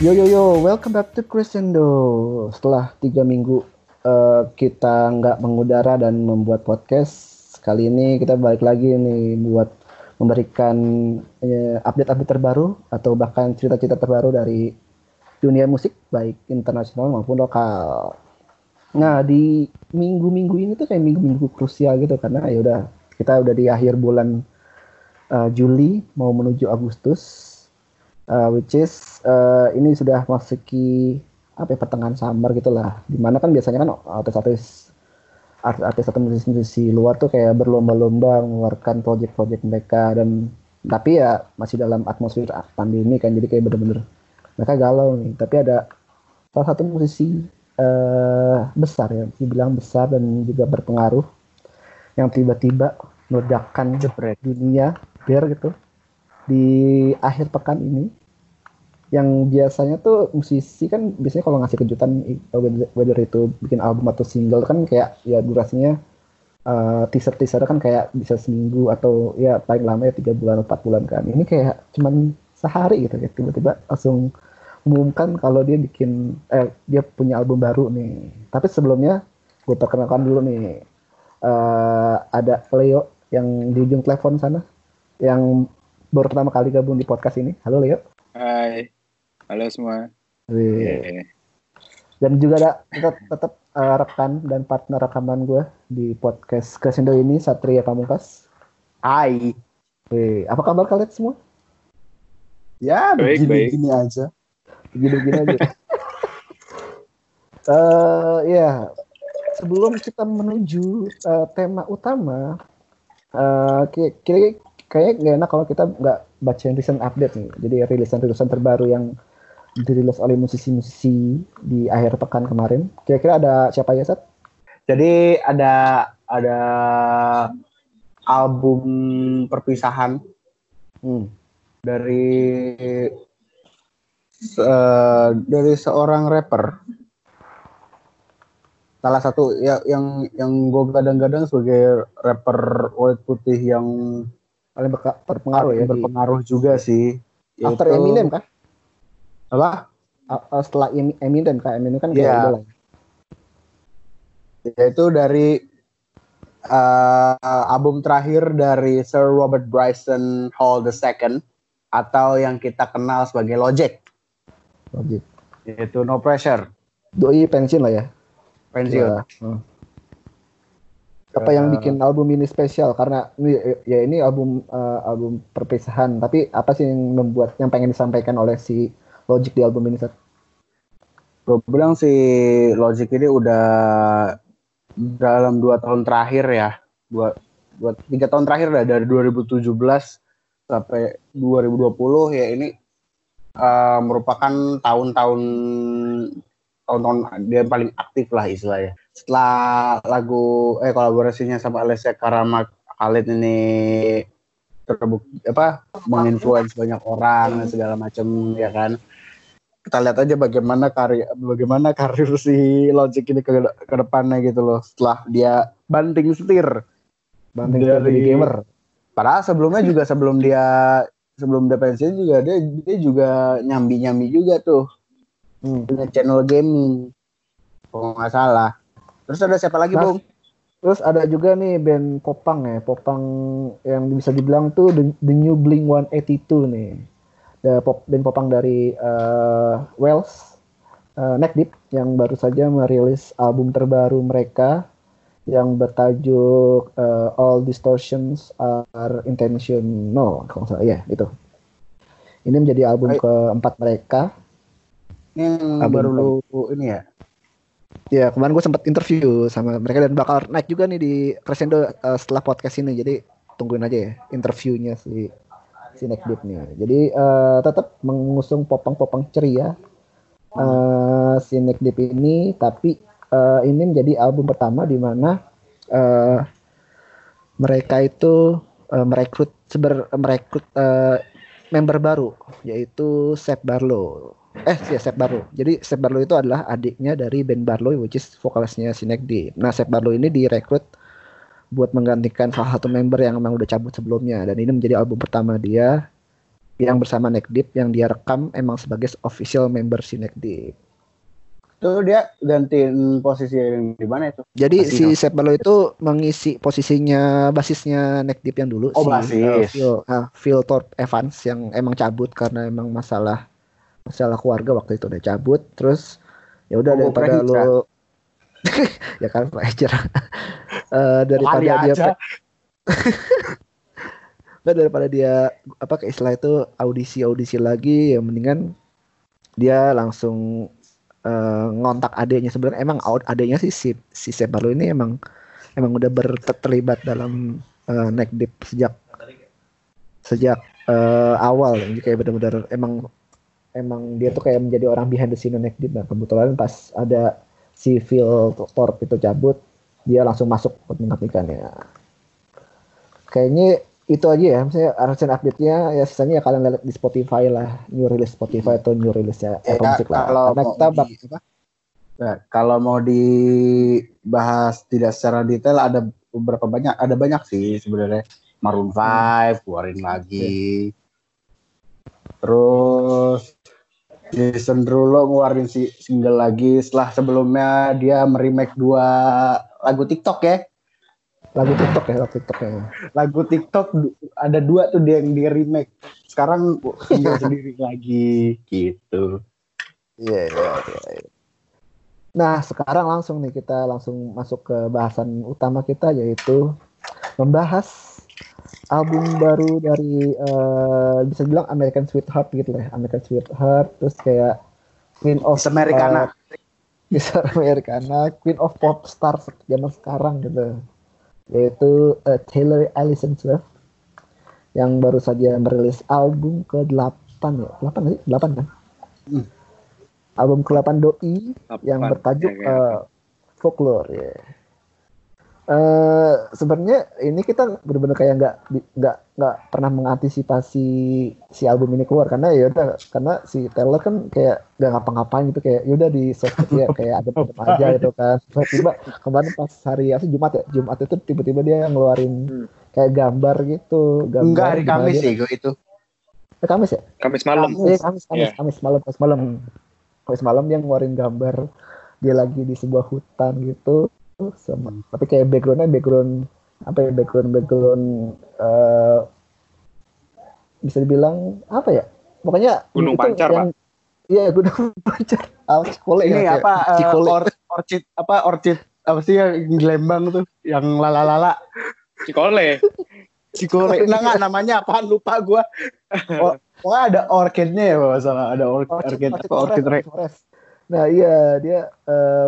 Yo yo yo, welcome back to Crescendo. Setelah tiga minggu uh, kita nggak mengudara dan membuat podcast, kali ini kita balik lagi nih buat memberikan update update-update terbaru atau bahkan cerita-cerita terbaru dari dunia musik baik internasional maupun lokal. Nah di minggu-minggu ini tuh kayak minggu-minggu krusial gitu karena ya udah kita udah di akhir bulan uh, Juli mau menuju Agustus uh, which is uh, ini sudah masuki apa ya, pertengahan summer gitulah. Di mana kan biasanya kan artis-artis artis atau musisi-musisi luar tuh kayak berlomba-lomba mengeluarkan project-project mereka. Dan tapi ya masih dalam atmosfer pandemi kan jadi kayak bener-bener mereka galau nih. Tapi ada salah satu musisi uh, besar ya dibilang besar dan juga berpengaruh yang tiba-tiba meledakkan jebret. dunia biar gitu di akhir pekan ini yang biasanya tuh musisi kan biasanya kalau ngasih kejutan whether itu bikin album atau single kan kayak ya durasinya uh, eh, teaser teaser kan kayak bisa seminggu atau ya paling lama ya tiga bulan empat bulan kan. Ini kayak cuman sehari gitu ya tiba-tiba langsung umumkan kalau dia bikin eh dia punya album baru nih. Tapi sebelumnya gue perkenalkan dulu nih uh, ada Leo yang di ujung telepon sana yang baru pertama kali gabung di podcast ini. Halo Leo. Hai Halo semua. Yeah. Dan juga ada tetap, tetap uh, rekan dan partner rekaman gue di podcast Crescendo ini Satria Pamungkas. Hai. Wih, apa kabar kalian semua? Ya, begini-begini aja. Begini-begini aja. uh, ya, sebelum kita menuju uh, tema utama, uh, kira-kira kayak gak enak kalau kita nggak bacain recent update nih. Jadi rilisan-rilisan terbaru yang dirilis oleh musisi-musisi di akhir pekan kemarin. Kira-kira ada siapa ya, Seth? Jadi ada ada album perpisahan hmm. dari uh, dari seorang rapper. Salah satu ya, yang yang gue gadang-gadang sebagai rapper white putih yang paling berpengaruh ya berpengaruh di... juga sih. After Eminem kan? Apa uh, setelah Eminem kan Eminem kan kayak yeah. yaitu dari uh, album terakhir dari Sir Robert Bryson Hall II atau yang kita kenal sebagai Logic. Logic. Yaitu No Pressure. Doi pensiun lah ya. Pensiun. Ya. Hmm. Apa yang bikin album ini spesial? Karena ini ya ini album uh, album perpisahan. Tapi apa sih yang membuat yang pengen disampaikan oleh si Logic di album ini Seth? Gue bilang si Logic ini udah dalam dua tahun terakhir ya, dua, dua tiga tahun terakhir lah dari 2017 sampai 2020 ya ini uh, merupakan tahun-tahun tahun-tahun dia paling aktif lah istilahnya. Setelah lagu eh kolaborasinya sama Alessia Karama Khalid ini terbukti apa menginfluence banyak orang segala macam ya kan kita lihat aja bagaimana karir bagaimana karir si Logic ini ke, ke depannya gitu loh setelah dia banting setir. Banting dari gamer. Padahal sebelumnya juga sebelum dia sebelum dia pensiun juga dia dia juga nyambi nyambi juga tuh. Hmm. punya channel gaming. Kalau nggak salah. Terus ada siapa lagi bung? terus ada juga nih band Popang ya. Popang yang bisa dibilang tuh the, the new Blink 182 nih pop, band popang dari uh, Wales, uh, Neck Deep yang baru saja merilis album terbaru mereka yang bertajuk uh, All Distortions Are Intentional, kalau salah ya itu. Ini menjadi album Hai. keempat mereka. Ini yang baru lu ini ya? Ya kemarin gue sempat interview sama mereka dan bakal naik juga nih di Crescendo uh, setelah podcast ini. Jadi tungguin aja ya interviewnya si si Neck Deep nih. Jadi uh, tetap mengusung popang-popang ceria uh, si Neck Deep ini, tapi uh, ini menjadi album pertama di mana uh, mereka itu uh, merekrut seber merekrut uh, member baru yaitu Seth Barlow. Eh, ya Seth Barlow. Jadi Seth Barlow itu adalah adiknya dari Ben Barlow which is vokalisnya si Neck Deep. Nah, Seth Barlow ini direkrut buat menggantikan salah satu member yang memang udah cabut sebelumnya dan ini menjadi album pertama dia yang bersama Neck Deep yang dia rekam emang sebagai official member si Neck Deep. Itu dia gantiin posisi yang di mana itu? Jadi Bassino. si Barlow itu mengisi posisinya basisnya Neck Deep yang dulu Oh, si basis. uh, Phil, uh, Phil Thorpe Evans yang emang cabut karena emang masalah masalah keluarga waktu itu udah cabut terus ya udah Oh, daripada Prehitra. ya kan Praejar Eh, daripada dia aja. Nggak, daripada dia apa ke istilah itu audisi audisi lagi ya mendingan dia langsung eh, ngontak adanya sebenarnya emang adanya sih si si Seth Barlow ini emang emang udah ber- terlibat dalam eh, neck deep sejak sejak eh, awal. Jadi kayak benar-benar emang emang dia tuh kayak menjadi orang behind the scene neck deep. Nah kebetulan pas ada si Phil Thorpe itu cabut dia langsung masuk buat menggantikannya. Kayaknya itu aja ya. Misalnya recent update-nya ya sisanya ya kalian lihat di Spotify lah. New release Spotify atau new release ya Ya, Apple Music lah. kalau karena kita di- Nah, kalau mau dibahas tidak secara detail ada beberapa banyak ada banyak sih sebenarnya. Maroon 5 keluarin lagi. Terus Jason Derulo ngeluarin si single lagi setelah sebelumnya dia meremake dua lagu TikTok ya lagu TikTok ya lagu TikTok ya lagu TikTok ada dua tuh dia yang di remake sekarang single sendiri lagi gitu Iya, iya, iya. iya. Nah, sekarang langsung nih kita langsung masuk ke bahasan utama kita yaitu membahas album baru dari eh, bisa dibilang American Sweetheart gitu lah, American Sweetheart terus kayak Queen of Miss Americana. Miss Americana, Queen of Pop Star zaman sekarang gitu. Yaitu eh, Taylor Allison Swift yang baru saja merilis album ke-8 ya. 8 nggak sih? 8 kan? Hmm. Album ke-8 Doi yang Apaan? bertajuk Ya, kayak eh, Folklore ya. Eh sebenarnya ini kita benar-benar kayak nggak nggak nggak pernah mengantisipasi si album ini keluar karena ya udah karena si Taylor kan kayak nggak ngapa-ngapain gitu kayak ya udah di sosmed ya kayak ada aja gitu kan tiba-tiba kemarin pas hari apa sih Jumat ya Jumat itu tiba-tiba dia ngeluarin Hmm. kayak gambar gitu gambar enggak hari Kamis sih gue itu Eh, Kamis ya Kamis malam. Iya, Kamis, Kamis, Iya. Kamis malam, Kamis malam. Kamis malam dia ngeluarin gambar dia lagi di sebuah hutan gitu sama. Tapi kayak backgroundnya background apa ya background background eh bisa dibilang apa ya? Pokoknya Gunung Pancar, yang, iya gunung pancar. Al Cikole ini ya, kayak apa eh, Cikole. or- orchid apa orchid apa sih yang di Lembang tuh yang lala-lala Cikole. Cikole. Nah nggak namanya apaan? Lupa gua. Oh, pokoknya ada orchidnya ya kalau salah. Ada or- Orchid- orchid Orchid apa orchid Forest, re- Orchid Forest. Nah iya dia eh,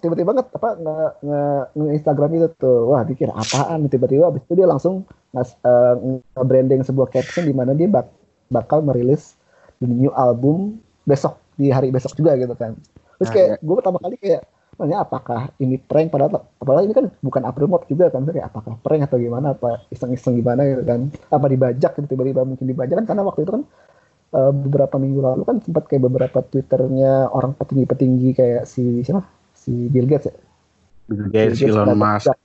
tiba-tiba nge apa nge, nge, nge Instagram itu tuh. Wah dikira apaan? Tiba-tiba abis itu dia langsung ngas, eh, nge-branding sebuah caption di mana dia bak, bakal merilis the new album besok di hari besok juga gitu kan. Terus Nah, kayak gue pertama kali kayak nanya apakah ini prank? Padahal padahal ini kan bukan April Mop juga kan kayak apakah prank atau gimana? Apa iseng-iseng gimana? Gitu kan. Apa dibajak gitu tiba-tiba mungkin dibajak kan karena waktu itu kan eh, beberapa minggu lalu kan sempat kayak beberapa twitternya orang petinggi-petinggi kayak si siapa si Bill Gates ya Bill Bill Gates, Gates Elon kena Musk bajak.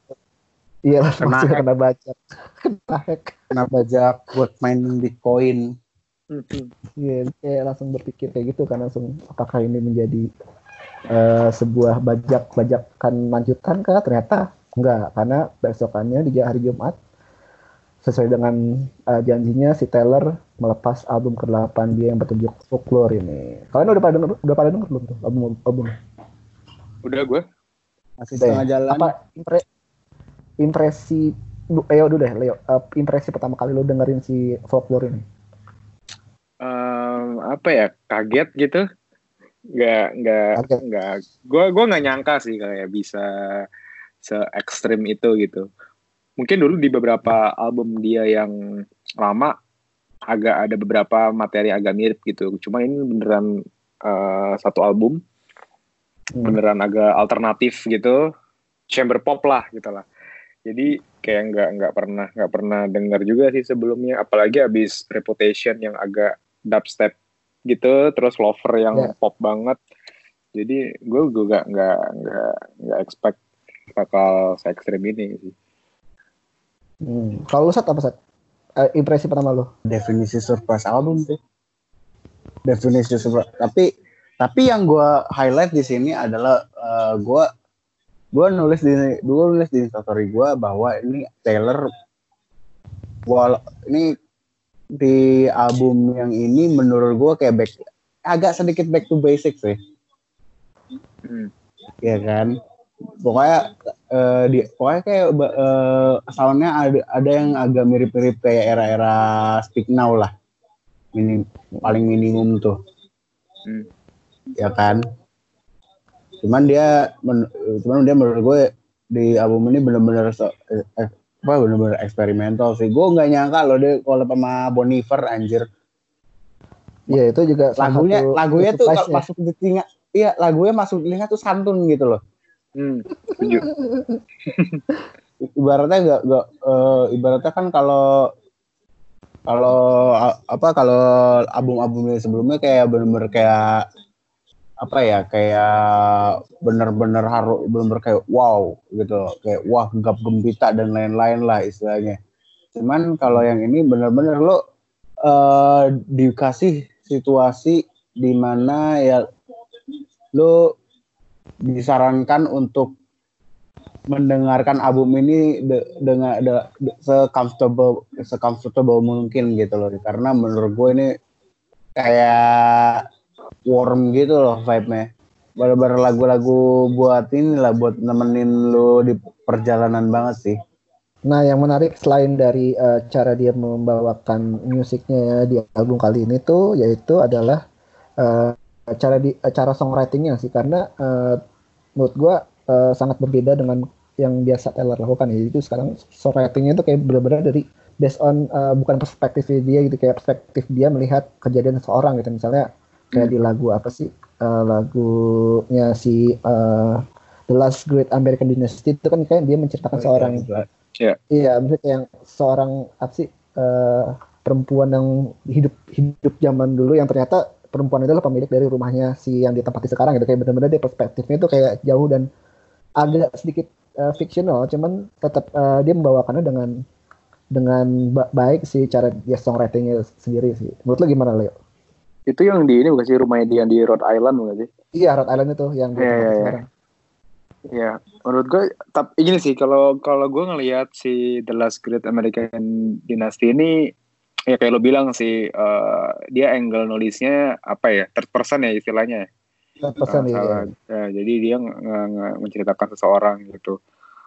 iya Elon Kena hack. kena bajak kena hack kena bajak buat main Bitcoin Iya, kayak langsung berpikir kayak gitu kan langsung apakah ini menjadi eh, sebuah bajak bajakan lanjutan kah? Ternyata enggak karena besokannya di hari Jumat sesuai dengan eh, janjinya si Taylor melepas album ke-8 dia yang bertajuk Folklore ini. Kalian udah pada denger, udah pada denger belum tuh album album? Udah gue. masih ya? setengah jalan Apa impre- impresi Bu- Leo dulu deh, Leo. Eh, impresi pertama kali lo dengerin si Folklore ini. Em, apa ya kaget gitu nggak nggak nggak gue gue nggak nyangka sih kayak bisa se ekstrim itu gitu mungkin dulu di beberapa album dia yang lama agak ada beberapa materi agak mirip gitu cuma ini beneran eh, satu album Hmm. beneran agak alternatif gitu chamber pop lah gitu lah jadi kayak nggak nggak pernah nggak pernah dengar juga sih sebelumnya apalagi abis reputation yang agak dubstep gitu terus lover yang Ya. pop banget jadi gue juga nggak nggak nggak expect bakal se ekstrim ini sih Hmm. Kalau lu Sat apa Sat? uh, impresi pertama lo? Definisi surprise album sih. Definisi surprise. Tapi tapi yang gue highlight di sini adalah uh, gue gue nulis di gue nulis di story gue bahwa ini Taylor wal ini di album yang ini menurut gue kayak back agak sedikit back to basic sih. Hmm. Ya kan. Pokoknya uh, di pokoknya kayak uh, soundnya ada ada yang agak mirip-mirip kayak era-era Speak Now lah. Minim, paling minimum tuh. Hmm. Ya kan. Cuman dia men, cuman dia menurut gue di album ini benar-benar so, eh, apa benar-benar eksperimental sih. Gue nggak nyangka loh dia kalau sama Boniver anjir. Iya itu juga lagunya lagunya tuh kalau masuk di telinga iya lagunya masuk di telinga tuh santun gitu loh. Hmm, ibaratnya gak, gak uh, ibaratnya kan kalau kalau apa kalau album-albumnya sebelumnya kayak bener-bener kayak apa ya kayak bener-bener harus bener-bener kayak wow gitu kayak wah gap gembita dan lain-lain lah istilahnya. Cuman kalau yang ini bener-bener lo uh, dikasih situasi di mana ya lo disarankan untuk mendengarkan album ini de, dengan de, de, se comfortable se comfortable mungkin gitu loh. Karena menurut gue ini kayak warm gitu loh vibe-nya. Bener-bener lagu-lagu buat ini lah buat nemenin lo di perjalanan banget sih. Nah, yang menarik selain dari uh, cara dia membawakan musiknya di album kali ini tuh yaitu adalah uh, cara di uh, cara songwritingnya sih. Karena uh, menurut gue uh, sangat berbeda dengan yang biasa Taylor lakukan ya. Itu sekarang songwritingnya itu kayak benar-benar dari based on uh, bukan perspektif dia gitu kayak perspektif dia melihat kejadian seseorang gitu. Misalnya kayak hmm. di lagu apa sih uh, lagunya si uh, The Last Great American Dynasty itu kan kayak dia menceritakan oh, seorang Yeah. Iya, misalnya yang seorang apa sih uh, perempuan yang hidup hidup zaman dulu yang ternyata perempuan itu adalah pemilik dari rumahnya si yang ditempati sekarang gitu kayak benar-benar dia perspektifnya itu kayak jauh dan agak sedikit uh, fictional cuman tetap uh, dia membawakannya dengan dengan ba baik sih cara dia songwritingnya sendiri sih menurut lo gimana Leo? Itu yang di ini bukan sih rumahnya dia yang di Rhode Island bukan sih? Iya Rhode Island itu yang yeah, yeah, yeah. Ya, menurut gue, tapi ini sih kalau kalau gue ngelihat si The Last Great American Dynasty ini, ya kayak lo bilang sih, uh, dia angle nulisnya apa ya, third person ya istilahnya. Third person ya. ya. Jadi dia nggak menceritakan seseorang gitu.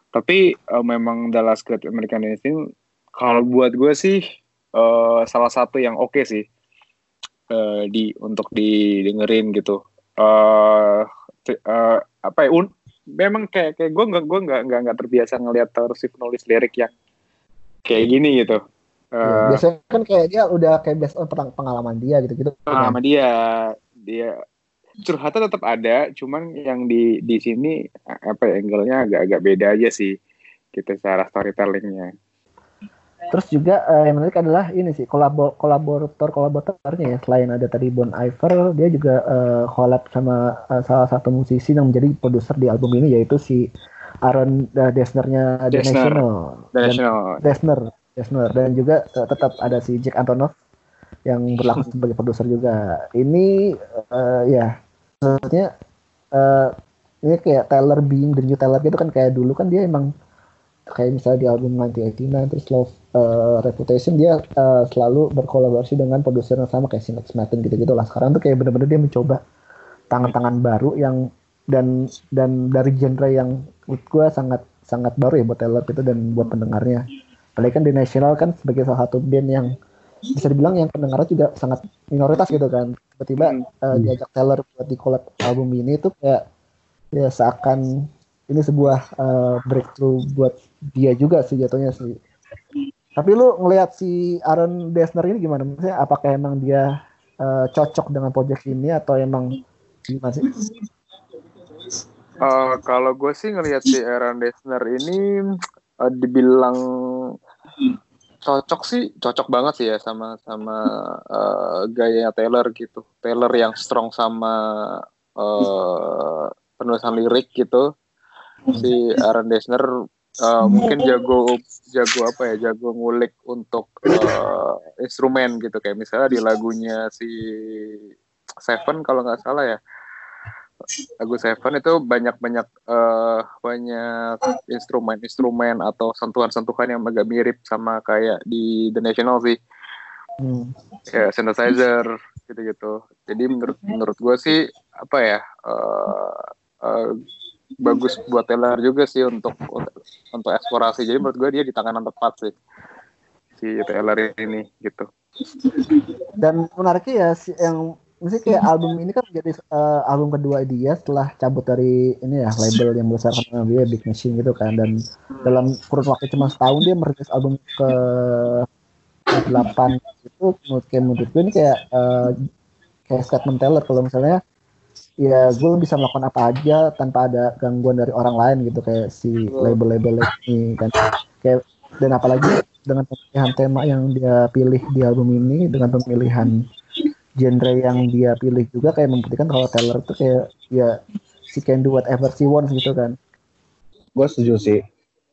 Tapi uh, memang The Last Great American Dynasty, kalau buat gue sih uh, salah satu yang oke okay sih uh, di untuk didengerin gitu. Uh, uh, apa ya un, memang kayak kayak gue nggak gue nggak nggak nggak terbiasa ngelihat terus nulis lirik yang kayak gini gitu. Uh, biasanya kan kayak dia udah kayak biasa pengalaman dia gitu gitu. Pengalaman kan? dia dia curhatnya tetap ada, cuman yang di di sini apa ya, angle-nya agak-agak beda aja sih kita gitu, cara storytellingnya. Terus juga uh, yang menarik adalah ini sih kolabor kolaborator kolaboratornya ya selain ada tadi Bon Iver dia juga uh, collab sama uh, salah satu musisi yang menjadi produser di album ini yaitu si Aaron uh, Desner-nya The National. The National. Desner, Desner dan juga uh, tetap ada si Jack Antonoff yang berlaku sebagai produser juga. Ini uh, ya sebenarnya uh, ini kayak Taylor being the new Taylor gitu kan kayak dulu kan dia emang kayak misalnya di album 1989 terus Love uh, Reputation dia uh, selalu berkolaborasi dengan produser yang sama kayak Sinex Martin gitu-gitu lah. Sekarang tuh kayak bener-bener dia mencoba tangan-tangan baru yang dan dan dari genre yang menurut gue sangat sangat baru ya buat Taylor itu dan buat pendengarnya. Apalagi kan di National kan sebagai salah satu band yang bisa dibilang yang pendengarnya juga sangat minoritas gitu kan. Tiba-tiba uh, diajak Taylor buat di collab album ini tuh kayak ya seakan ini sebuah uh, breakthrough buat dia juga sih jatuhnya sih. Tapi lu ngelihat si Aaron Desner ini gimana? Maksudnya apakah emang dia uh, cocok dengan project ini atau emang gimana sih? Uh, kalau gue sih ngelihat si Aaron Desner ini uh, dibilang cocok sih cocok banget sih ya sama sama uh, gaya Taylor gitu Taylor yang strong sama uh, penulisan lirik gitu si Aaron Desner uh, mungkin jago jago apa ya jago ngulik untuk uh, instrumen gitu. Kayak misalnya di lagunya si Seven kalau nggak salah ya. Lagu Seven itu banyak banyak uh, banyak instrumen-instrumen atau sentuhan-sentuhan yang agak mirip sama kayak di The National sih. Hmm. ya synthesizer gitu-gitu. Jadi menurut menurut gue sih apa ya uh, uh, bagus buat Taylor juga sih untuk untuk, eksplorasi. Jadi menurut gue dia di tangan yang tepat sih si Taylor ini gitu. Dan menariknya ya si yang mesti kayak album ini kan jadi uh, album kedua dia setelah cabut dari ini ya label yang besar sama dia Big Machine gitu kan. Dan dalam kurun waktu cuma setahun dia merilis album ke delapan itu menurut kayak menurut gue ini kayak uh, kayak statement Taylor kalau misalnya ya gue bisa melakukan apa aja tanpa ada gangguan dari orang lain gitu kayak si label-label ini kan kayak dan apalagi dengan pemilihan tema yang dia pilih di album ini dengan pemilihan genre yang dia pilih juga kayak membuktikan kalau Taylor tuh kayak ya she can do whatever she wants gitu kan. Gue setuju sih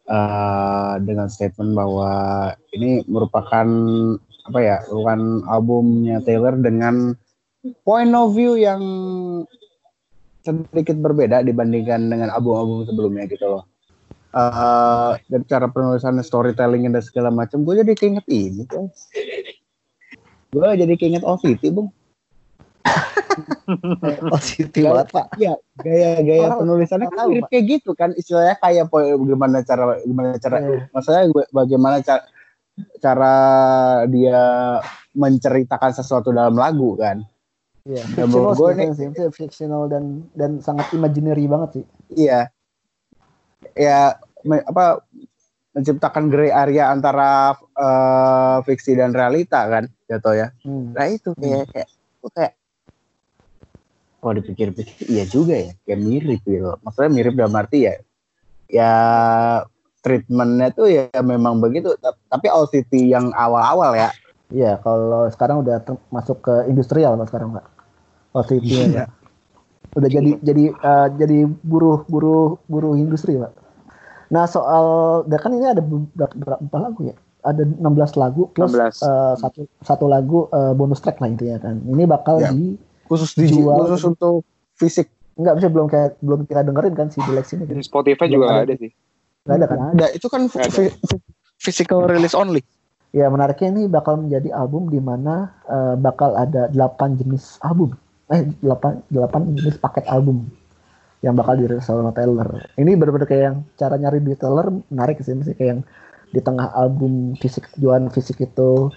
uh, dengan statement bahwa ini merupakan apa ya, bukan albumnya Taylor dengan point of view yang sedikit berbeda dibandingkan dengan album-album sebelumnya gitu loh. Uh, dari cara penulisan storytelling dan segala macam, gue jadi keinget ini kan gue jadi keinget OVT bung OVT banget pak. ya gaya gaya oh, penulisannya kan mirip kayak gitu kan istilahnya kayak bagaimana cara gimana cara yeah. maksudnya gue bagaimana cara cara dia menceritakan sesuatu dalam lagu kan Iya, yeah. fictional gue nih sih, fictional dan dan sangat imaginary banget sih. Iya. Ya, me, apa menciptakan gray area antara uh, fiksi dan realita kan jatuh ya hmm. nah itu kayak hmm. kayak kayak oh dipikir-pikir iya juga ya kayak mirip gitu maksudnya mirip dalam arti ya ya treatmentnya tuh ya memang begitu tapi OCT yang awal-awal ya iya kalau sekarang udah masuk ke industrial kalau sekarang nggak OCT iya. ya udah jadi jadi uh, jadi buruh buruh buruh industri pak Nah soal, dan kan ini ada berapa, lagu ya? Ada 16 lagu plus 16. Uh, satu satu lagu uh, bonus track lah intinya kan. Ini bakal ya. di khusus dijual khusus untuk fisik. Enggak bisa belum kayak belum kita dengerin kan si Deluxe ini. Kan? Di Spotify belum juga ada, ada sih. Enggak ada kan? Ada. Itu kan physical release only. Ya menariknya ini bakal menjadi album di mana uh, bakal ada 8 jenis album. Eh 8 8 jenis paket album yang bakal dirilis sama Taylor. Ini benar-benar kayak yang cara nyari di Taylor menarik sih, mesti kayak yang di tengah album fisik jualan fisik itu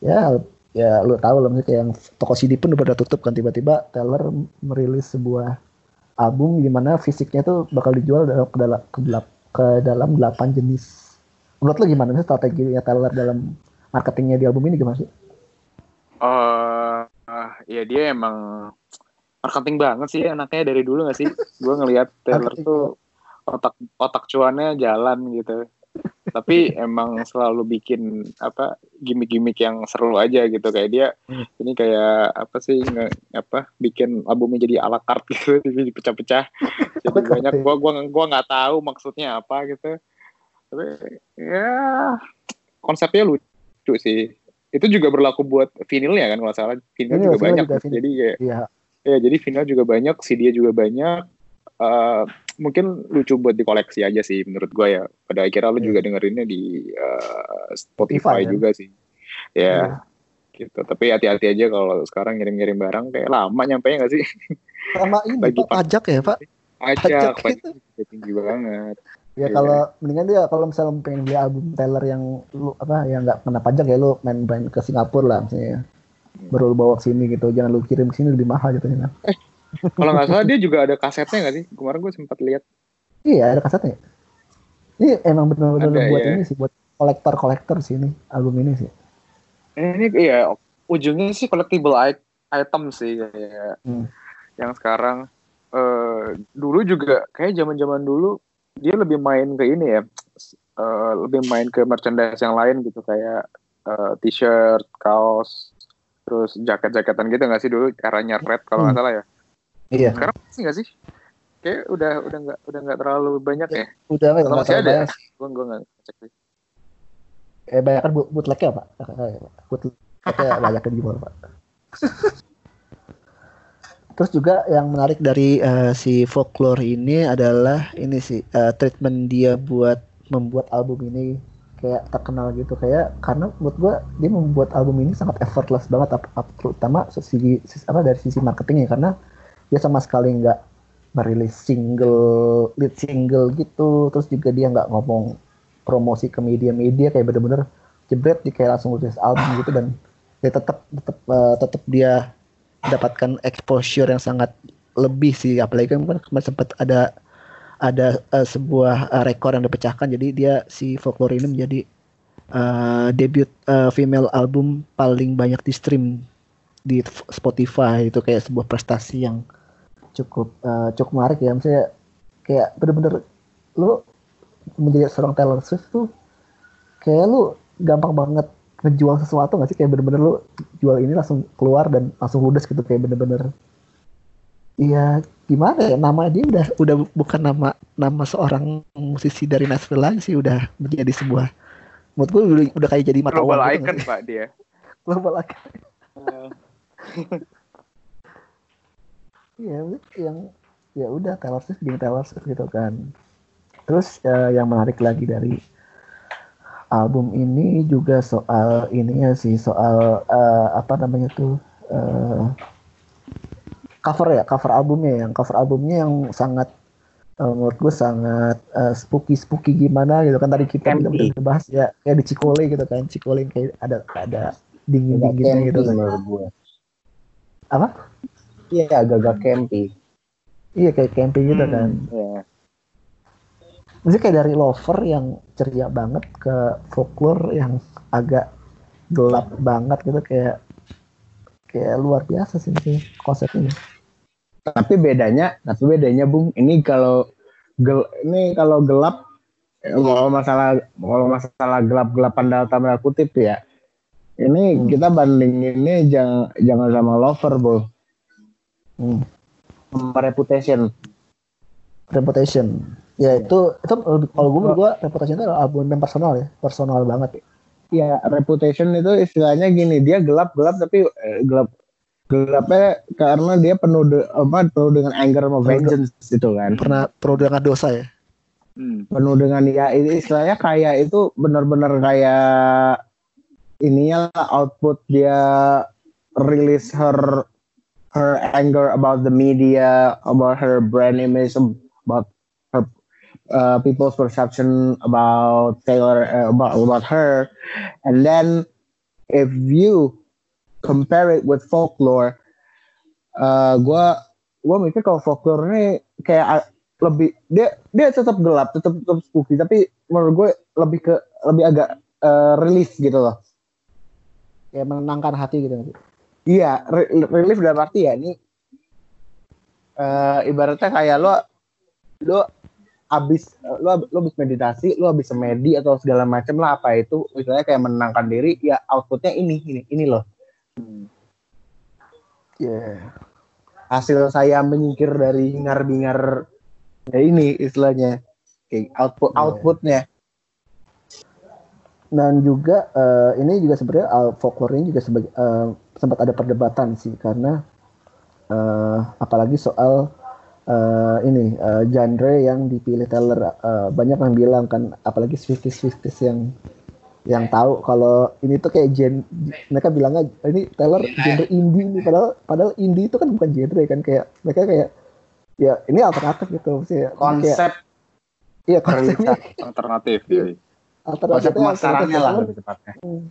ya ya lu tahu lah kayak yang toko CD pun udah pada tutup kan tiba-tiba Taylor merilis sebuah album di mana fisiknya tuh bakal dijual ke dalam ke, dalam, ke dalam 8 jenis. Menurut lo gimana sih strateginya Taylor dalam marketingnya di album ini gimana sih? Uh, ya dia emang marketing banget sih anaknya dari dulu gak sih? Gue ngelihat Taylor tuh otak otak cuannya jalan gitu. Tapi emang selalu bikin apa gimmick-gimmick yang seru aja gitu. Kayak dia hmm. ini kayak apa sih nge, apa bikin albumnya jadi ala carte gitu jadi pecah-pecah. Jadi banyak gua gua gua nggak tahu maksudnya apa gitu. Tapi ya konsepnya lucu sih itu juga berlaku buat vinilnya kan kalau salah. Vinil juga banyak. juga jadi kayak ya ya jadi final juga banyak CD juga banyak. Uh, mungkin lucu buat dikoleksi aja sih menurut gue ya. Pada akhirnya lo yeah. juga dengerinnya di uh, Spotify, Spotify juga sih. Ya yeah. gitu. Tapi hati-hati aja kalau sekarang ngirim-ngirim barang kayak lama nyampe nggak sih? Lama ini Bagi pak. pajak ya pak? Pajak pajak tinggi banget Ya yeah. kalau mendingan dia kalau misalnya pengen dia album Taylor yang lu apa yang nggak kena pajak ya lu main main ke Singapura lah misalnya. Baru lu bawa ke sini gitu jangan lu kirim ke sini lebih mahal gitu ya eh kalau nggak salah dia juga ada kasetnya nggak sih? Kemarin gue sempat lihat. Iya ada kasetnya. Ini emang benar-benar buat ya. ini sih buat kolektor kolektor sih ini album ini sih. Ini iya ujungnya sih collectible item sih kayak hmm. yang sekarang. Uh, dulu juga kayak zaman zaman dulu dia lebih main ke ini ya uh, lebih main ke merchandise yang lain gitu kayak uh, t-shirt kaos terus jaket-jaketan gitu nggak sih dulu caranya red kalau nggak hmm. salah ya iya sekarang sih nggak sih Kayak udah udah nggak udah nggak terlalu banyak ya. Udah nggak masih terlalu ada, banyak gue gue nggak cek sih. Eh banyak kan boot- bootlegnya pak. Bootlegnya banyak kan gimana pak. Terus juga yang menarik dari eh, si folklore ini adalah ini sih eh, treatment dia buat membuat album ini kayak terkenal gitu. Kayak karena menurut gua dia membuat album ini sangat effortless banget ap- ap- terutama sisi, sisi apa dari sisi marketingnya. Karena dia sama sekali nggak merilis single lead single gitu. Terus juga dia nggak ngomong promosi ke media-media kayak bener-bener jebret dia kayak langsung rilis album gitu. Dan dia tetap tetap eh, tetap dia mendapatkan exposure yang sangat lebih sih. Apalagi kan kemarin sempat ada ada eh, sebuah eh, rekor yang dipecahkan. Jadi dia si folklore ini menjadi eh, debut eh, female album paling banyak di stream di Spotify. Itu kayak sebuah prestasi yang cukup eh, cukup menarik ya. Misalnya kayak bener-bener lu menjadi seorang Taylor Swift tuh kayak lu gampang banget ngejual sesuatu nggak sih kayak bener-bener lu jual ini langsung keluar dan langsung ludes gitu kayak bener-bener Iya gimana ya nama dia udah udah bukan nama nama seorang musisi dari Nashville lagi sih udah menjadi sebuah menurut gue udah, udah kayak jadi mata Global gitu icon nggak sih? pak dia. global icon Iya, yang ya udah Taylor Swift Taylor Swift gitu kan. Terus eh, yang menarik lagi dari album ini juga soal ininya sih soal eh, apa namanya tuh eh, cover ya cover albumnya yang cover albumnya yang sangat eh, menurut gue sangat spooky spooky gimana gitu kan tadi kita udah, bahas ya kayak di Cikole gitu kan Cikole yang kayak ada ada dingin dinginnya gitu kan. menurut gue. Apa? Iya agak-agak campy. Iya kayak camping gitu Hmm, kan. ya. Maksudnya kayak dari lover yang ceria banget ke folklore yang agak gelap banget gitu kayak kayak luar biasa sih sih konsep ini. Tapi bedanya, tapi bedanya Bung, ini kalau gel, ini kalau gelap kalau masalah kalau masalah gelap-gelapan dalam tanda kutip ya. Ini Hmm. kita bandinginnya jangan jangan sama lover, Bung. Hmm. Sama reputation. Reputation. Ya itu itu kalau gue menurut gue reputation itu adalah album yang personal ya, personal banget. Ya, reputation itu istilahnya gini, dia gelap-gelap tapi eh, gelap gelapnya karena dia penuh de- apa penuh dengan anger sama Penuh- vengeance gitu kan. Pernah perlu dengan dosa ya. Hmm. penuh dengan ya ini istilahnya kayak itu benar-benar kayak ininya lah output dia release her her anger about the media about her brand image about uh, people's perception about Taylor uh, about about her and then if you compare it with folklore uh, gua gua mikir kalau folklore ini kayak lebih dia dia tetap gelap tetap tetap spooky tapi menurut gue lebih ke lebih agak uh, relief gitu loh Kayak menenangkan hati gitu. iya re- relief dalam arti ya ini eh ibaratnya kayak lo lo abis lo lo abis meditasi lo abis semedi atau segala macam lah apa itu misalnya kayak menenangkan diri ya outputnya ini ini ini loh Iya. hasil saya menyingkir dari hingar-bingar ya ini istilahnya kayak output Iya. outputnya dan juga eh, ini juga sebenarnya uh, folklore ini juga sebagai eh, sempat ada perdebatan sih karena eh, apalagi soal eh, ini eh, genre yang dipilih Taylor Eh, banyak yang bilang kan apalagi Swifties Swifties yang yang tahu kalau ini tuh kayak gen mereka bilangnya ini Taylor genre indie ini padahal padahal indie itu kan bukan genre kan kayak mereka kayak ya ini alternatif gitu sih kayak konsep iya konsepnya Alternatif. Iya. ya. konsep alternatifnya pemasarannya lah alternatif. lebih tepatnya Hmm.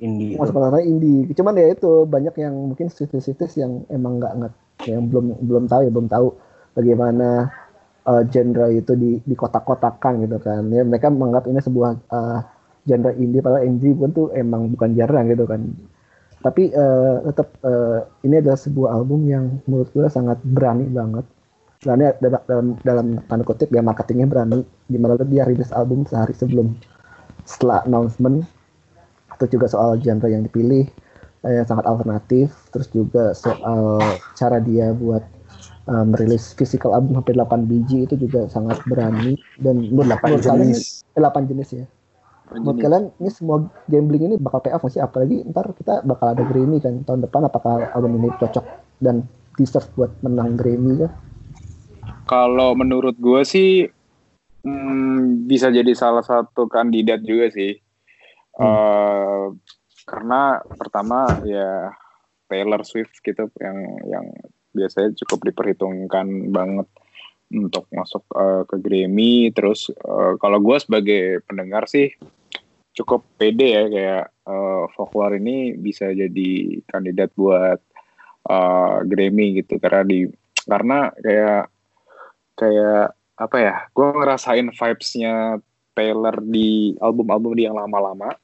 indie itu. masuk indie. Cuman ya itu banyak yang mungkin situs-situs yang emang nggak nggak yang belum belum tahu ya belum tahu bagaimana uh, genre itu di di kotak-kotakan gitu kan. Ya mereka menganggap ini sebuah uh, genre indie padahal indie pun tuh emang bukan jarang gitu kan. Tapi uh, tetap uh, ini adalah sebuah album yang menurut gue sangat berani banget. Berani dalam dalam, tanda kutip ya marketingnya berani. Di mana dia rilis album sehari sebelum setelah announcement itu juga soal genre yang dipilih eh, yang sangat alternatif terus juga soal cara dia buat uh, merilis physical album hampir 8 biji itu juga sangat berani dan menurut, 8 menurut kalian jenis. eh, 8 jenis ya. Menurut kalian ini semua gambling ini bakal pay off sih? Apalagi ntar kita bakal ada Grammy kan tahun depan apakah album ini cocok dan deserve buat menang Grammy kan? Kalau menurut gue sih hmm, bisa jadi salah satu kandidat juga sih. Eh, karena pertama ya Taylor Swift gitu yang yang biasanya cukup diperhitungkan banget untuk masuk eh, ke Grammy. Terus eh, kalau gue sebagai pendengar sih cukup pede ya kayak eh, folklore ini bisa jadi kandidat buat eh, Grammy gitu karena di karena kayak kayak apa ya gue ngerasain vibes-nya Taylor di album-album dia yang lama-lama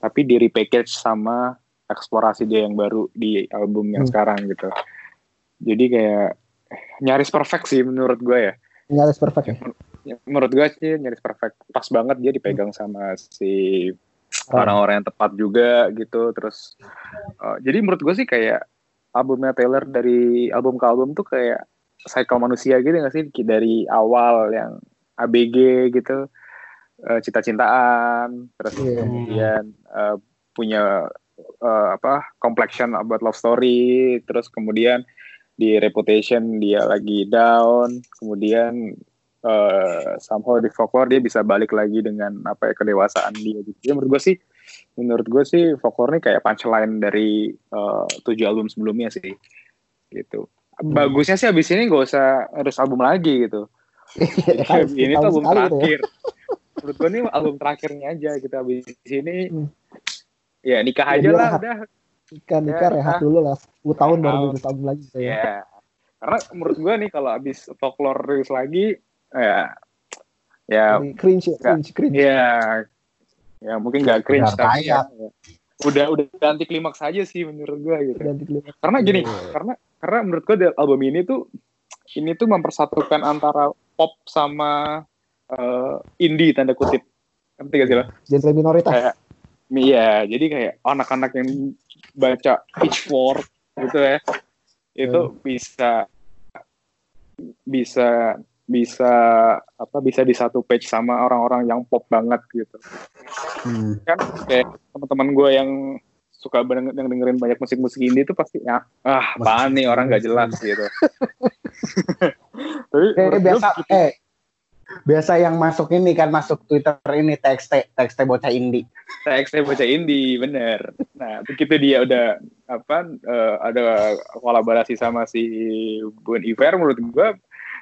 tapi di repackage sama eksplorasi dia yang baru di album yang Hmm. sekarang gitu jadi kayak nyaris perfect sih menurut gue ya. Nyaris perfect ya. Menurut gue sih nyaris perfect. Pas banget dia dipegang sama si orang-orang yang tepat juga gitu. Terus uh, jadi menurut gue sih kayak albumnya Taylor dari album ke album tuh kayak cycle manusia gitu gak sih? Dari awal yang ABG gitu uh, cinta-cintaan terus Iya. kemudian uh, punya uh, apa complexion about love story terus kemudian di reputation dia lagi down kemudian eh, somehow di folklore dia bisa balik lagi dengan apa ya kedewasaan dia gitu. Jadi menurut gue sih menurut gue sih folklore ini kayak punchline dari eh, tujuh album sebelumnya sih gitu. Bagusnya sih abis ini gak usah harus album lagi gitu. Iya, kan, ini tuh album ya. terakhir. menurut gue ini album terakhirnya aja gitu abis ini Hmm. ya nikah Ya, aja dia lah rehat. udah Nikah nikah Ya, rehat ah. dulu lah. 10 tahun baru Tahun. rilis album lagi gitu ya. Ya. Karena menurut gue nih kalau abis folklore rilis lagi ya ya Jadi cringe, ya, cringe, cringe. ya ya mungkin nggak cringe Udah tapi kayak. ya, udah udah anti klimaks aja sih menurut gue gitu. Ganti klimaks. Karena gini, Iya. karena karena menurut gue dari album ini tuh ini tuh mempersatukan antara pop sama eh, indie tanda kutip. Ngerti gak sih lo? Genre minoritas. Kayak Iya, jadi kayak anak-anak yang baca Pitchfork gitu ya, itu bisa bisa bisa apa bisa di satu page sama orang-orang yang pop banget gitu. Hmm. kan kayak teman-teman gue yang suka bener yang dengerin banyak musik-musik indie itu pasti ya ah apaan nih? Orang gak jelas gitu. Tapi Eh, menurut biasa eh biasa yang masuk ini kan masuk Twitter ini TXT TXT bocah indie. TXT baca indie bener nah begitu dia udah apa eh, ada kolaborasi sama si Bun Iver menurut gue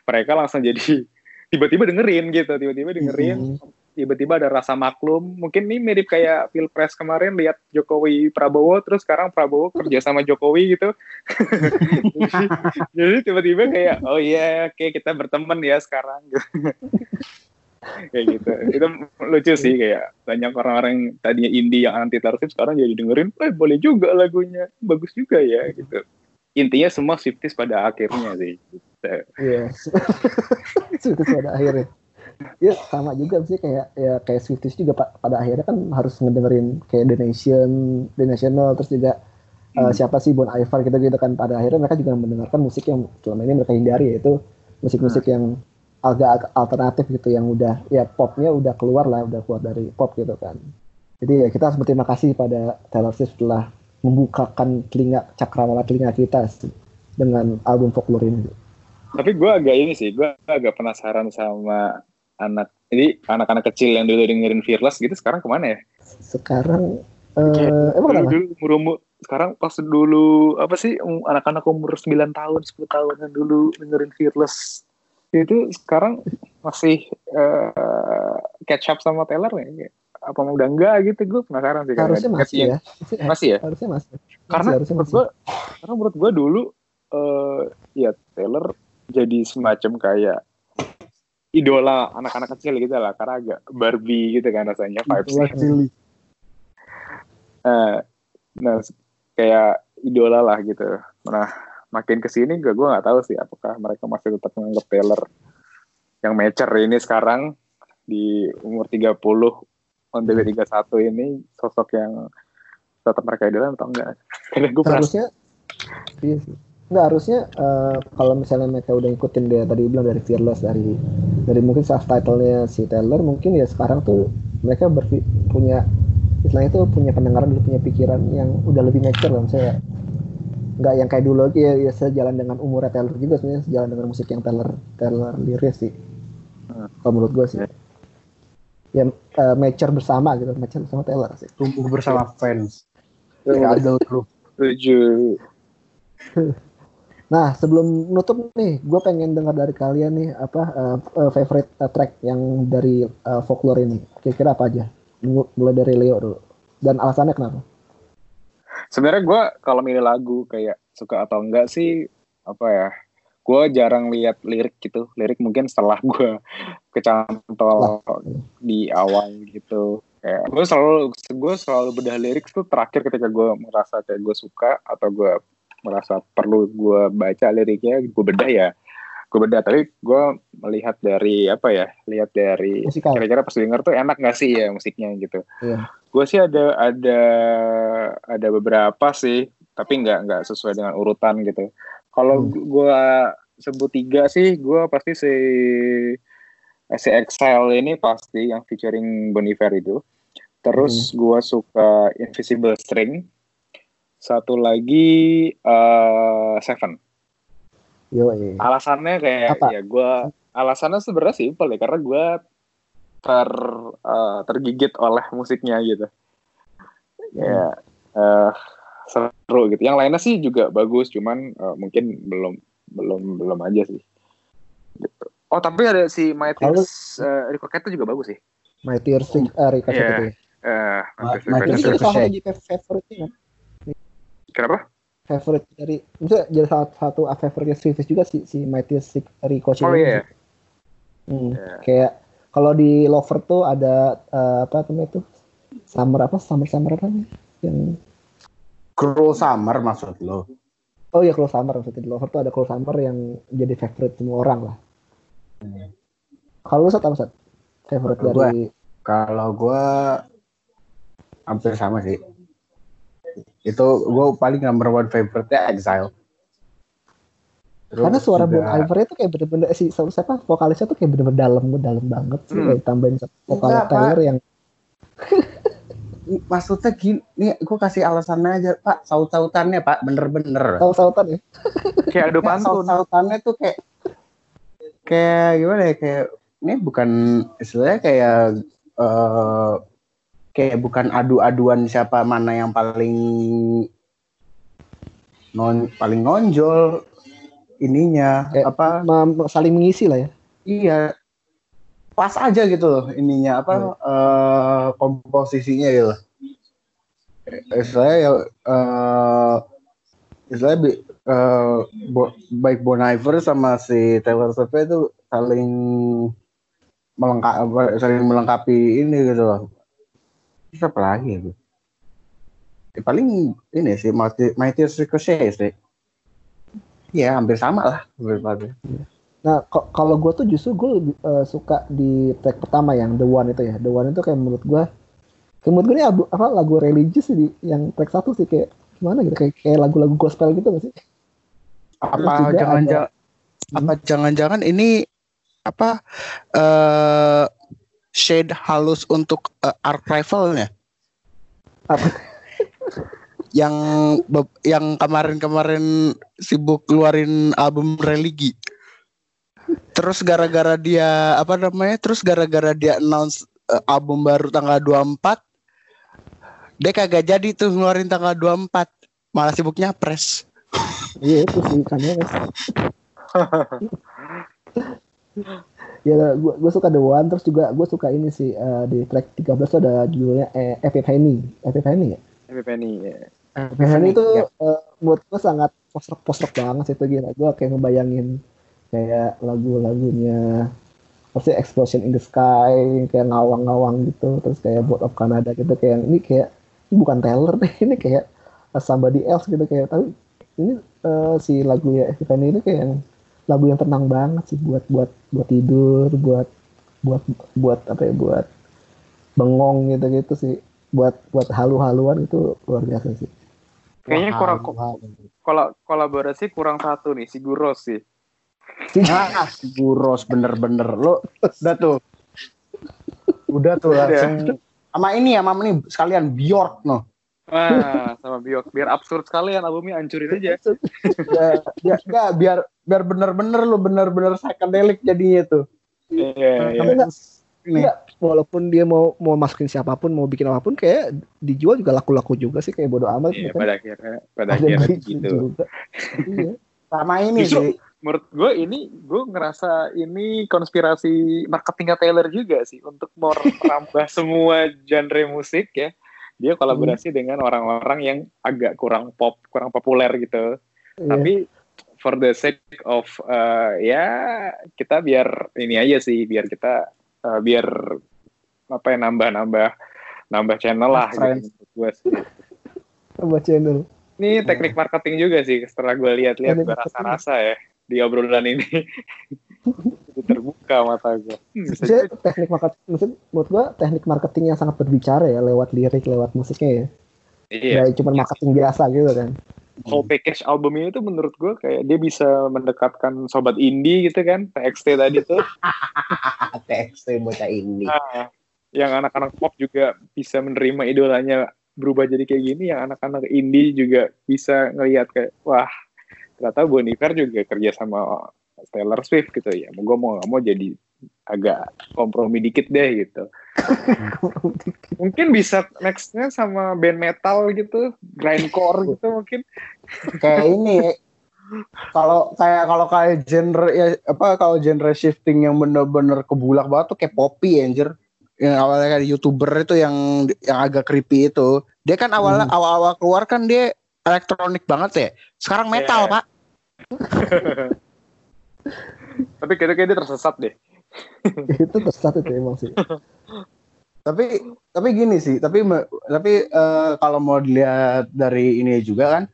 mereka langsung jadi tiba-tiba dengerin gitu tiba-tiba dengerin Mhm. Tiba-tiba ada rasa maklum mungkin ini mirip kayak pilpres kemarin lihat Jokowi Prabowo terus sekarang Prabowo kerja sama Jokowi gitu jadi, tiba-tiba kayak oh iya oke kita berteman ya sekarang kayak gitu itu lucu sih kayak banyak orang-orang yang tadinya indie yang anti Swift sekarang jadi dengerin eh boleh juga lagunya bagus juga ya gitu intinya semua Swifties pada akhirnya sih gitu. Iya. Swifties pada akhirnya. Ya sama juga sih kayak ya kayak Swifties juga pa- pada akhirnya kan harus ngedengerin kayak The Nation, The National terus juga uh, Hmm. siapa sih Bon Iver gitu gitu kan pada akhirnya mereka juga mendengarkan musik yang selama ini mereka hindari yaitu musik-musik yang agak alternatif gitu yang udah ya popnya udah keluar lah udah keluar dari pop gitu kan. Jadi ya kita harus berterima kasih pada Taylor Swift telah membukakan telinga cakrawala telinga kita sih, dengan album folklore ini. Tapi gue agak ini sih, gue agak penasaran sama anak. Jadi anak-anak kecil yang dulu dengerin Fearless gitu sekarang ke mana ya? sekarang eh emang dulu, dulu umur umur sekarang pas dulu apa sih um, anak-anak umur 9 tahun 10 tahun yang dulu dengerin Fearless itu sekarang masih eh, catch up sama Taylor ya? Apa udah enggak gitu gue penasaran sih karena harusnya masih yang- ya masih ya harusnya masih karena harusnya menurut masih. gue karena menurut gue dulu eh ya Taylor jadi semacam kayak idola anak-anak kecil gitu lah karena agak Barbie gitu kan rasanya Cili. Eh, nah kayak idola lah gitu nah makin ke sini gue gue nggak tahu sih apakah mereka masih tetap menganggap Taylor yang mature ini sekarang di umur 30 on the way 31 ini sosok yang tetap mereka idola atau enggak karena gue merasa harusnya iya sih. Nggak harusnya uh, kalau misalnya mereka udah ngikutin dia tadi bilang dari Fearless dari dari mungkin subtitlenya si Taylor mungkin ya sekarang tuh mereka berfi punya istilahnya tuh punya pendengaran dan punya pikiran yang udah lebih mature lah saya nggak yang kayak dulu lagi ya, ya sejalan dengan umurnya Taylor juga sebenarnya sejalan dengan musik yang Taylor Taylor liris sih. Kalau menurut gue sih. Ya uh, mature bersama gitu mature bersama Taylor sih. Tumbuh bersama fans. Ya, ada grup tujuh Nah, sebelum nutup nih, gue pengen dengar dari kalian nih apa uh, uh, favorite uh, track yang dari uh, folklore ini. Kira-kira apa aja? Mulai dari Leo dulu. Dan alasannya kenapa? Sebenarnya gue kalau milih lagu kayak suka atau enggak sih apa ya? Gue jarang lihat lirik gitu. Lirik mungkin setelah gue kecantol di awal gitu. Kayak gue selalu gue selalu bedah lirik tuh terakhir ketika gue merasa kayak gue suka atau gue merasa perlu gue baca liriknya gue bedah ya gue bedah tapi gue melihat dari apa ya lihat dari kira-kira pas denger tuh enak gak sih ya musiknya gitu yeah. gue sih ada ada ada beberapa sih tapi nggak nggak sesuai dengan urutan gitu kalau hmm. gue sebut tiga sih gue pasti si si Exile ini pasti yang featuring Boniver itu terus hmm. gue suka Invisible String satu lagi uh, Seven. Yo, iya. Alasannya kayak Apa? ya gue alasannya sebenarnya simpel ya karena gue ter uh, tergigit oleh musiknya gitu. Hmm. Ya uh, seru gitu. Yang lainnya sih juga bagus, cuman uh, mungkin belum belum belum aja sih. Gitu. Oh tapi ada si My Tears uh, Ricochet itu juga bagus sih. My Tears uh, Ricochet yeah. itu. Ya. Uh, My Tears Ricochet. Itu Kenapa? Favorite dari maksudnya jadi salah satu favoritnya Swift juga si si Mighty Stick Ricochet. Oh iya. Yeah. Hmm, yeah. Kayak kalau di Lover tuh ada uh, apa namanya itu? Summer apa? Summer Summer apa nih? Yang Cruel Summer maksud lo? Oh iya Cruel Summer maksudnya di Lover tuh ada Cruel Summer yang jadi favorite semua orang lah. Hmm. Kalau lu satu apa Favorite dari kalau gue hampir sama sih itu gue paling number one favorite-nya Exile. Terus Karena suara juga... Bon Iver itu kayak bener-bener si siapa vokalisnya tuh kayak bener-bener dalam dalam banget sih hmm. kayak tambahin vokal Taylor yang maksudnya gini gue kasih alasannya aja pak. Saut-sautannya pak. Bener-bener. Saut-sautan ya? Kayak adu pantun. saut-sautannya tuh kayak kayak gimana ya? Kayak ini bukan istilahnya kayak uh, kayak bukan adu-aduan siapa mana yang paling non paling nonjol ininya kayak apa? saling mengisi lah ya. Iya. Pas aja gitu loh ininya apa hmm. uh, komposisinya gitu. Saya uh, istilahnya uh, bo, baik Bon Iver sama si Taylor Swift itu saling melengkapi saling melengkapi ini gitu loh siapa lagi ya ya, paling ini sih Mighty Ricochet sih ya hampir sama lah hampir Nah, kalau gue tuh justru gue uh, suka di track pertama yang The One itu ya. The One itu kayak menurut gue, kayak menurut gue ini lagu, apa, lagu religius sih yang track satu sih kayak gimana gitu, kayak kayak lagu-lagu gospel gitu gak sih? Apa jangan-jangan hmm? apa jangan-jangan ini apa uh, shade halus untuk uh, arc rivalnya. Apa? yang yang kemarin-kemarin sibuk keluarin album religi. Terus gara-gara dia apa namanya? Terus gara-gara dia announce uh, album baru tanggal 24 dia kagak jadi tuh ngeluarin tanggal 24 malah sibuknya press iya itu sih kan ya gue gue suka The One terus juga gue suka ini sih uh, di track 13 tuh ada judulnya eh, Epic Penny ya? Epic Penny ya Epic Penny itu ya. uh, menurut gue sangat postrok postrok banget sih itu gila. Gue kayak ngebayangin kayak lagu-lagunya pasti Explosion in the Sky kayak ngawang-ngawang gitu terus kayak Boat of Canada gitu kayak ini kayak ini bukan Taylor deh ini kayak somebody else gitu kayak tapi ini uh, si lagu ya Epic Penny ini kayak yang lagu yang tenang banget sih buat buat buat tidur buat buat buat apa ya buat bengong gitu gitu sih buat buat halu-haluan itu luar biasa sih Kayaknya Wah, kurang wah. kol- kolaborasi kurang satu nih si Guros sih. Ah, si Guros bener-bener lo udah tuh. Udah tuh langsung sama ini ya, sama ini sekalian Bjork no. Wah, sama Biok biar absurd sekalian albumnya hancurin aja. Ya, ya, ya, biar biar bener-bener lo bener-bener psychedelic jadinya tuh. Iya, iya. Tapi enggak, walaupun dia mau mau masukin siapa pun, mau bikin apa pun, kayak dijual juga laku-laku juga sih, kayak bodo amat. Iya, kan. pada akhirnya pada Ada akhirnya gitu. juga. iya. Sama ini Justru- sih. Menurut gue ini gue ngerasa ini konspirasi marketingnya Taylor juga sih untuk mau merambah semua genre musik ya. Dia kolaborasi dengan orang-orang yang agak kurang pop, kurang populer gitu. Iya. Tapi for the sake of uh, ya kita biar ini aja sih, biar kita uh, biar apa ya nambah-nambah nambah channel lah gitu gue sih. Tambah channel. Ini teknik marketing juga sih setelah gue lihat-lihat gue rasa-rasa ya di obrolan ini. Terbuka mata gue. Hmm, Maksudnya jadi. teknik marketing, maksud, menurut gua teknik marketing yang sangat berbicara ya lewat lirik, lewat musiknya ya. Iya, cuma marketing biasa gitu kan. Whole package albumnya itu menurut gue kayak dia bisa mendekatkan sobat indie gitu kan, TXT tadi tuh. TXT bocah ini. Nah, yang anak-anak pop juga bisa menerima idolanya berubah jadi kayak gini, yang anak-anak indie juga bisa ngelihat kayak wah ternyata Bon Iver juga kerja sama Taylor Swift gitu ya. Gue mau nggak mau jadi agak kompromi dikit deh gitu. Mungkin bisa nextnya sama band metal gitu, grindcore gitu mungkin. kayak ini kalau kayak kalau kayak genre ya apa kalau genre shifting yang bener-bener kebulak banget tuh kayak poppy anjir yang awalnya kayak youtuber itu yang yang agak creepy itu dia kan awalnya Hmm. awal-awal keluar kan dia elektronik banget ya sekarang metal Iya. pak Tapi kayaknya kayak dia tersesat deh. itu tersesat itu emang sih. tapi tapi gini sih tapi tapi eh, kalau mau dilihat dari ini juga kan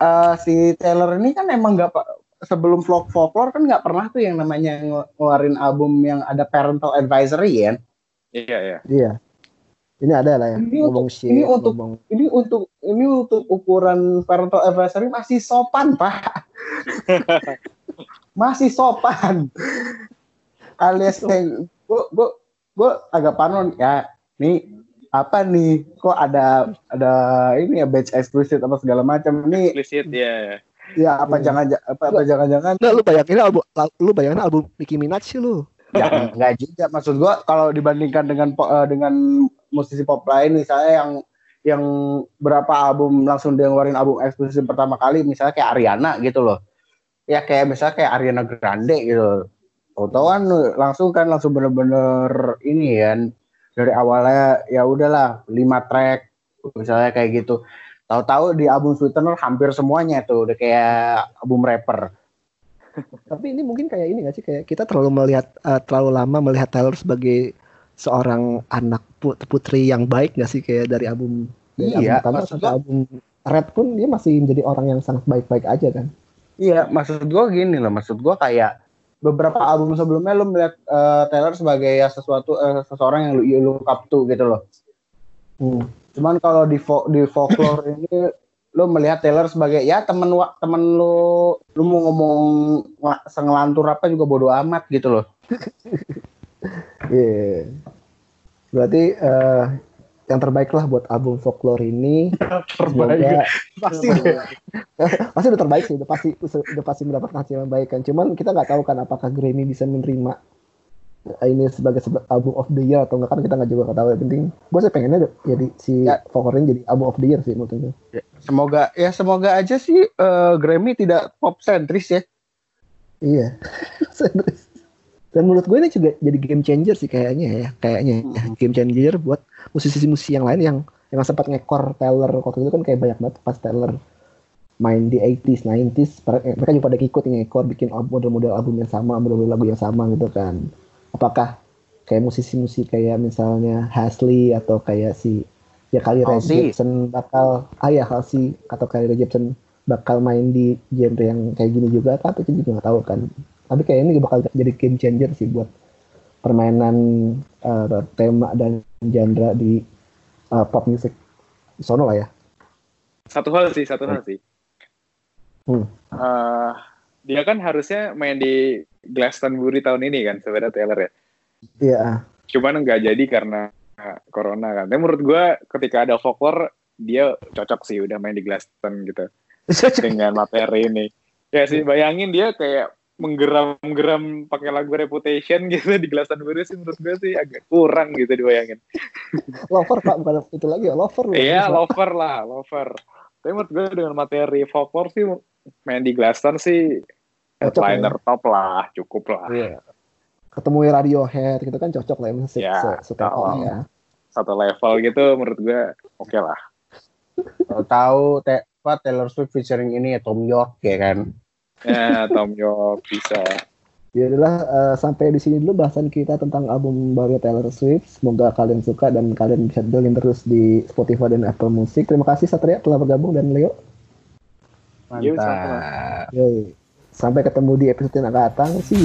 eh, si Taylor ini kan emang nggak sebelum vlog folklore kan nggak pernah tuh yang namanya nge- ngeluarin album yang ada parental advisory ya Iya, iya. Iya. Ini ada lah ya. Ini ngomong untuk- shit, ini untuk- ngomong ini untuk ini untuk ukuran parental advisory masih sopan pak masih sopan alias kayak gue gue gue agak panon ya. Nih apa nih? Kok ada ada ini ya batch explicit apa segala macam? Ini Explicit ya. ya apa Hmm. jangan apa apa jangan jangan Nggak, lu bayangin album lu bayangin album Nicki Minaj sih lu. ya nggak juga. Maksud gue kalau dibandingkan dengan eh, dengan musisi pop lain misalnya yang yang berapa album langsung dia ngeluarin album eksklusif pertama kali misalnya kayak Ariana gitu loh. Ya kayak misalnya kayak Ariana Grande gitu tahu kan langsung kan langsung bener-bener ini kan dari awalnya ya udahlah lima track misalnya kayak gitu tahu-tahu di album Sweetener hampir semuanya tuh udah kayak album rapper Tapi ini mungkin kayak ini gak sih kayak kita terlalu melihat eh, terlalu lama melihat Taylor sebagai seorang anak put- putri yang baik gak sih kayak dari album dari Iya, album pertama sampai album Red pun dia masih menjadi orang yang sangat baik-baik aja kan. Iya, maksud gue gini loh, maksud gue kayak beberapa album sebelumnya lu melihat eh, Taylor sebagai ya sesuatu eh, seseorang yang lu look up to gitu loh. Hmm. Cuman kalau di fo- di folklore ini lu melihat Taylor sebagai ya temen wa- temen lu lu mau ngomong nge- sengelantur apa juga bodo amat gitu loh. Iya. Berarti eh, yang terbaik lah buat album folklore ini. Semoga Pasti pasti udah terbaik sih, udah pasti udah pasti mendapatkan hasil yang baik kan. Cuman kita nggak tahu kan apakah Grammy bisa menerima ini sebagai album of the year atau enggak kan kita nggak juga nggak tahu. Yang penting gue sih pengennya jadi si Ya. folklore ini jadi album of the year sih menurut gue. semoga ya semoga aja sih eh, Grammy tidak pop sentris ya. Iya. Serius. Dan menurut gue ini juga jadi game changer sih kayaknya ya, kayaknya ya. Mhm. game changer buat musisi-musisi yang lain yang yang sempat ngekor Taylor waktu itu kan kayak banyak banget pas Taylor main di 80s, 90s, para- eh, mereka juga pada ikut ngekor bikin model-model album yang sama, model-model lagu yang sama gitu kan. Apakah kayak musisi-musisi kayak misalnya Hasley atau kayak si ya kali Ray. Jepsen bakal ah ya Halsey atau kali Ray Jepsen bakal main di genre yang kayak gini juga apa itu juga nggak tahu kan tapi kayak ini bakal jadi game changer sih buat permainan eh, tema dan genre di eh, pop music sono lah ya satu hal sih, satu hal sih. Hmm. Uh, dia kan harusnya main di Glastonbury tahun ini kan sebenarnya Taylor ya. Iya. Cuman nggak jadi karena corona kan. Tapi menurut gue ketika ada folklore dia cocok sih udah main di Glaston gitu dengan materi ini. Ya sih bayangin dia kayak menggeram-geram pakai lagu Reputation gitu di Glastonbury sih menurut gue sih agak kurang gitu dibayangin. lover pak bukan itu lagi ya lover. Iya lover lah lover. Tapi menurut gue dengan materi folklore sih main di Glaston sih headliner ya. top lah cukup lah. Iya. Ketemu Radiohead gitu kan cocok lah ya, ya, se ya. Satu level gitu menurut gue oke okay lah. tahu te Taylor Swift featuring ini ya Tom York ya kan ya Tom York bisa. Ya adalah uh, sampai di sini dulu bahasan kita tentang album baru Taylor Swift. Semoga kalian suka dan kalian bisa dengerin terus di Spotify dan Apple Music. Terima kasih Satria telah bergabung dan Leo. Mantap. Yoi. sampai ketemu di episode yang akan datang. Sih